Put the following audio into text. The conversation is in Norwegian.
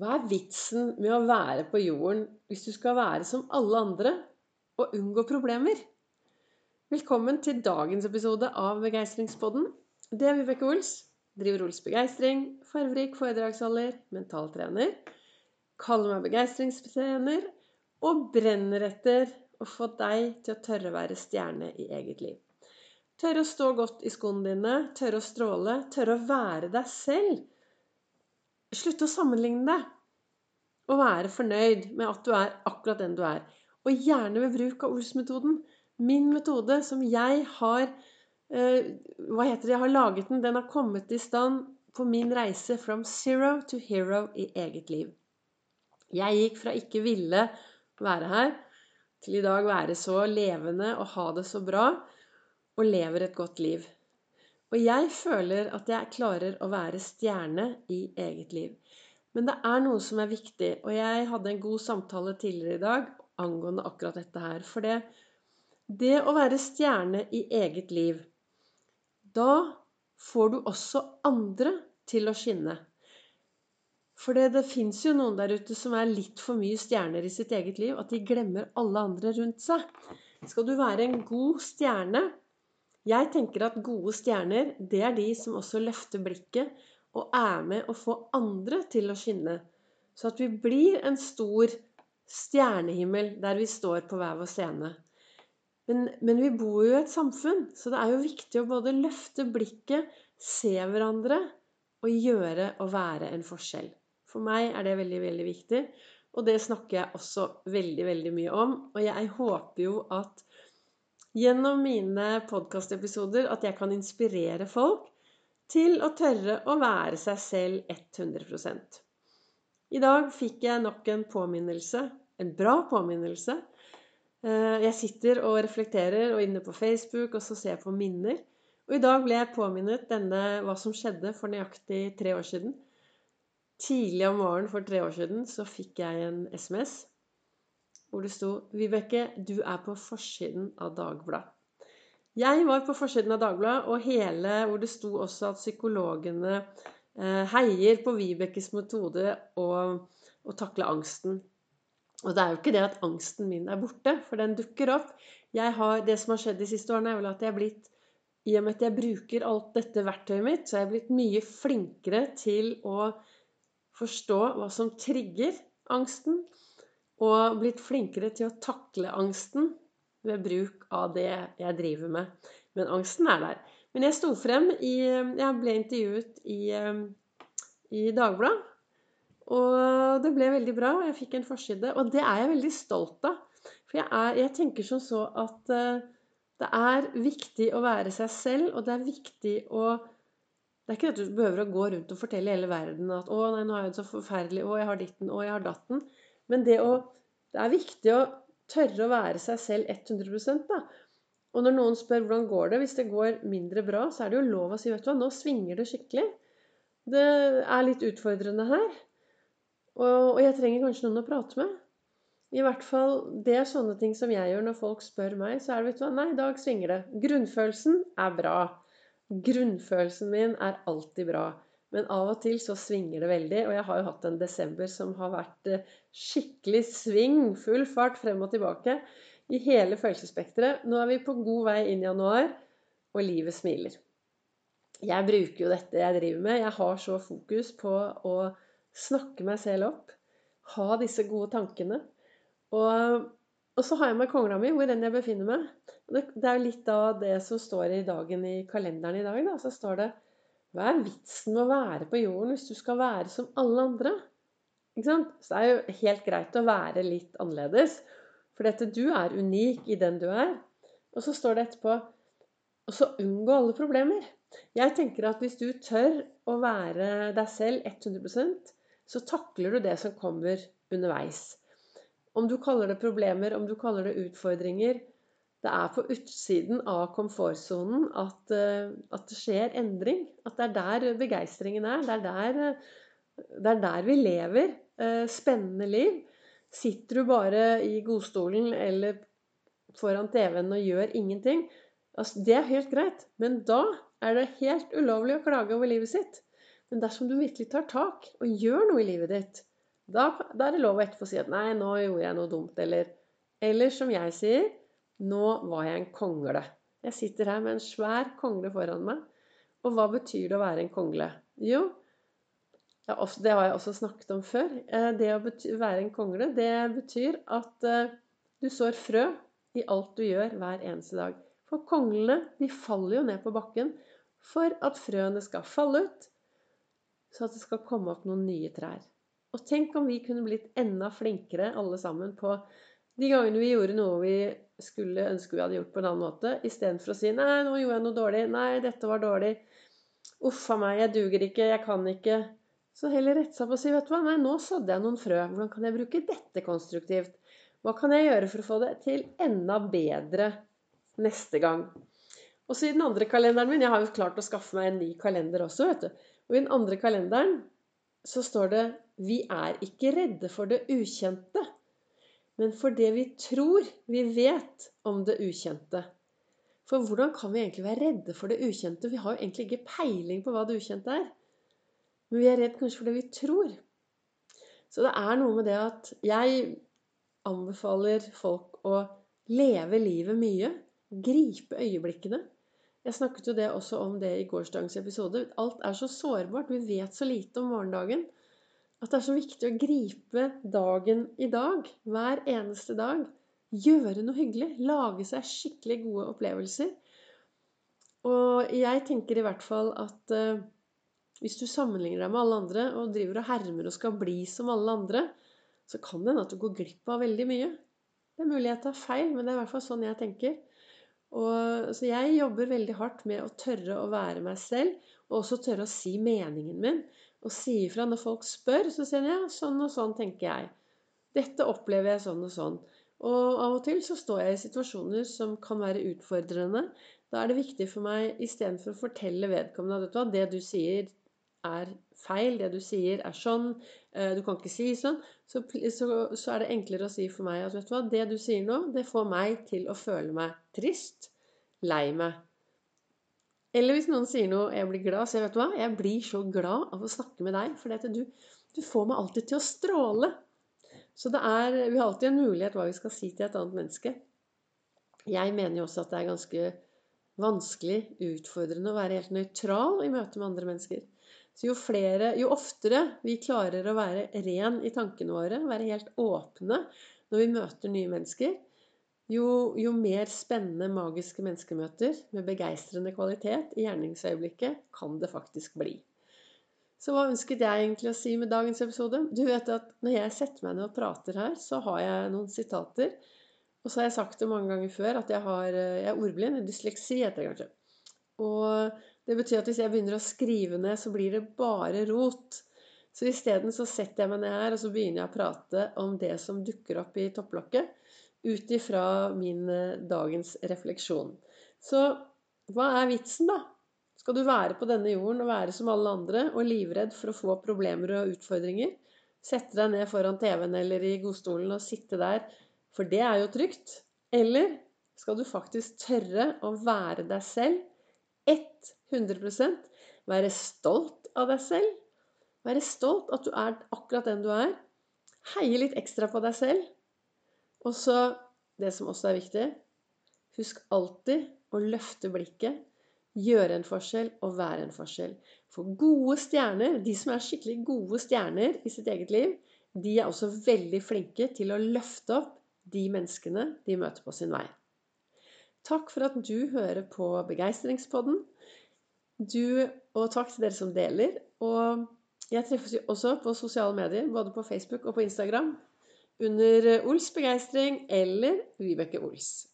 Hva er vitsen med å være på jorden hvis du skal være som alle andre og unngå problemer? Velkommen til dagens episode av Begeistringspodden. Det er Vibeke Ols. Driver Ols Begeistring. Farverik foredragsholder. Mentaltrener. Kaller meg begeistringstrener. Og brenner etter å få deg til å tørre å være stjerne i eget liv. Tørre å stå godt i skoene dine. Tørre å stråle. Tørre å være deg selv Slutt å sammenligne deg, og være fornøyd med at du er akkurat den du er. Og gjerne ved bruk av Ols-metoden. Min metode som jeg har eh, Hva heter det? Jeg har laget den. Den har kommet i stand på min reise from zero to hero i eget liv. Jeg gikk fra ikke ville være her, til i dag være så levende og ha det så bra, og lever et godt liv. Og jeg føler at jeg klarer å være stjerne i eget liv. Men det er noe som er viktig, og jeg hadde en god samtale tidligere i dag angående akkurat dette her. For det, det å være stjerne i eget liv, da får du også andre til å skinne. For det, det fins jo noen der ute som er litt for mye stjerner i sitt eget liv, at de glemmer alle andre rundt seg. Skal du være en god stjerne, jeg tenker at gode stjerner, det er de som også løfter blikket og er med å få andre til å skinne. Så at vi blir en stor stjernehimmel der vi står på hver vår scene. Men, men, vi bor jo i et samfunn, så det er jo viktig å både løfte blikket, se hverandre og gjøre og være en forskjell. For meg er det veldig, veldig viktig. Og det snakker jeg også veldig, veldig mye om. Og jeg håper jo at gjennom mine podkastepisoder at jeg kan inspirere folk til å tørre å være seg selv 100 I dag fikk jeg nok en påminnelse, en bra påminnelse. Eh, jeg sitter og reflekterer og inne på Facebook og så ser jeg på minner. Og i dag ble jeg påminnet denne, hva som skjedde for nøyaktig tre år siden. Tidlig om morgenen for tre år siden så fikk jeg en SMS hvor det sto 'Vibeke, du er på forsiden av Dagbladet'. Jeg var på forsiden av Dagbladet, og hele hvor det sto også at psykologene eh, heier på Vibekes metode å, å takle angsten. Og det er jo ikke det at angsten min er borte, for den dukker opp. Har, det som har skjedd de siste årene, er vel at jeg er blitt i og med at jeg bruker alt dette verktøyet mitt, så er jeg blitt mye flinkere til å forstå hva som trigger angsten. Og blitt flinkere til å takle angsten ved bruk av det jeg driver med. Men angsten er der. Men jeg sto frem i Jeg ble intervjuet i, i Dagbladet. Og det ble veldig bra. Jeg fikk en forside. Og det er jeg veldig stolt av. For jeg, er, jeg tenker som så at uh, det er viktig å være seg selv, og det er viktig å Det er ikke at du behøver å gå rundt og fortelle hele verden at 'Å, nei, nå er jeg så forferdelig. Å, jeg har ditten. Å, jeg har datten.' Men det, å, det er viktig å tørre å være seg selv 100% da. Og når noen spør hvordan går det, hvis det går mindre bra, så er det jo lov å si vet du hva, nå svinger det skikkelig. Det er litt utfordrende her. Og, og jeg trenger kanskje noen å prate med. I hvert fall, Det er sånne ting som jeg gjør når folk spør meg. Så er det vet du hva, nei, i dag svinger det. Grunnfølelsen er bra. Grunnfølelsen min er alltid bra. Men av og til så svinger det veldig. Og jeg har jo hatt en desember som har vært eh, skikkelig sving, full fart frem og tilbake i hele følelsesspekteret. Nå er vi på god vei inn i januar, og livet smiler. Jeg bruker jo dette jeg driver med. Jeg har så fokus på å snakke meg selv opp. Ha disse gode tankene. Og, og så har jeg med kongla mi hvor enn jeg befinner meg. Det, det er jo litt av det som står i dagen i kalenderen i dag. Da. Så står det hva er vitsen med å være på jorden hvis du skal være som alle andre? Ikke sant? Så det er jo helt greit å være litt annerledes. For dette, du er unik i den du er. Og så står det etterpå Og så unngå alle problemer. Jeg tenker at hvis du tør å være deg selv 100% så takler du det som kommer underveis. Om du kaller det problemer, om du kaller det utfordringer, det er på utsiden av komfortsonen at, eh, at, det skjer endring. At det er der begeistringen er. Det er der, det er der vi lever eh, spennende liv. Sitter du bare i godstolen eller foran TV-en og gjør ingenting, altså, det er helt greit. Men da er det helt ulovlig å klage over livet sitt. Men dersom du virkelig tar tak og gjør noe i livet ditt, Da, da er det lov å etterpå si at 'nei, nå gjorde jeg noe dumt', eller Eller som jeg sier 'nå var jeg en kongle'. Jeg sitter her med en svær kongle foran meg. Og hva betyr det å være en kongle? Jo, det har jeg også snakket om før. Eh, det å være en kongle, det betyr at eh, du sår frø i alt du gjør hver eneste dag. For konglene, de faller jo ned på bakken for at frøene skal falle ut, så at det skal komme opp noen nye trær. Og tenk om vi kunne blitt enda flinkere alle sammen på de gangene vi gjorde noe vi skulle ønske vi hadde gjort på en annen måte, istedenfor å si 'Nei, nå gjorde jeg noe dårlig. Nei, dette var dårlig. Uff a meg, jeg duger ikke. Jeg kan ikke.' Så heller rette seg opp og si 'Vet du hva, nei, nå sådde jeg noen frø. Hvordan kan jeg bruke dette konstruktivt?' Hva kan jeg gjøre for å få det til enda bedre neste gang? Og så i den andre kalenderen min Jeg har jo klart å skaffe meg en ny kalender også, vet du. Og i den andre kalenderen så står det 'Vi er ikke redde for det ukjente', men for det vi tror vi vet om det ukjente. For hvordan kan vi egentlig være redde for det ukjente? Vi har jo egentlig ikke peiling på hva det ukjente er. Men vi er redd kanskje for det vi tror. Så det er noe med det at jeg anbefaler folk å leve livet mye. Gripe øyeblikkene. Jeg snakket jo det også om det i gårsdagens episode. Alt er så sårbart. Vi vet så lite om morgendagen. At det er så viktig å gripe dagen i dag. Hver eneste dag. Gjøre noe hyggelig. Lage seg skikkelig gode opplevelser. Og jeg tenker i hvert fall at uh, hvis du sammenligner deg med alle andre og driver og hermer og skal bli som alle andre, så kan det hende at du går glipp av veldig mye. Det er mulig jeg tar feil, men det er i hvert fall sånn jeg tenker. Og, så jeg jobber veldig hardt med å tørre å være meg selv, og også tørre å si meningen min. Og sier fra. når folk spør, så sier han ja, sånn og sånn tenker jeg. Dette opplever jeg sånn og sånn. Og av og til så står jeg i situasjoner som kan være utfordrende. Da er det viktig for meg istedenfor å fortelle vedkommende at det du sier, er feil, det du sier er sånn, eh, du kan ikke si sånn, så, så, så, er det enklere å si for meg at vet du hva, det du sier nå, det får meg til å føle meg trist, lei meg. Eller hvis noen sier noe, jeg blir glad, så vet du hva, jeg blir så glad av å snakke med deg, for du, du får meg alltid til å stråle. Så det er, vi har alltid en mulighet hva vi skal si til et annet menneske. Jeg mener jo også at det er ganske vanskelig, utfordrende å være helt nøytral i møte med andre mennesker. Så jo, flere, jo oftere vi klarer å være ren i tankene våre, være helt åpne når vi møter nye mennesker, jo, jo mer spennende magiske menneskemøter med begeistrende kvalitet i gjerningsøyeblikket kan det faktisk bli. Så hva ønsket jeg egentlig å si med dagens episode? Du vet at når jeg setter meg ned og prater her, så har jeg noen sitater. Og så har jeg sagt det mange ganger før at jeg, har, jeg er ordblind. Dysleksi heter det kanskje. Og det betyr at hvis jeg begynner å skrive ned, så blir det bare rot. Så isteden så setter jeg meg ned her og så begynner jeg å prate om det som dukker opp i topplokket, ut ifra min eh, dagens refleksjon. Så hva er vitsen, da? Skal du være på denne jorden og være som alle andre og livredd for å få problemer og utfordringer? Sette deg ned foran TV-en eller i godstolen og sitte der, for det er jo trygt? Eller skal du faktisk tørre å være deg selv 100% Være stolt av deg selv. Være stolt at du er akkurat den du er. Heie litt ekstra på deg selv. Og så det som også er viktig Husk alltid å løfte blikket, gjøre en forskjell og være en forskjell. For gode stjerner, de som er skikkelig gode stjerner i sitt eget liv, de er også veldig flinke til å løfte opp de menneskene de møter på sin vei. Takk for at du hører på Begeistringspodden. Du, og takk til dere som deler. Og jeg treffes jo også på sosiale medier, både på Facebook og på Instagram, under Ols begeistring eller Vibeke Ols.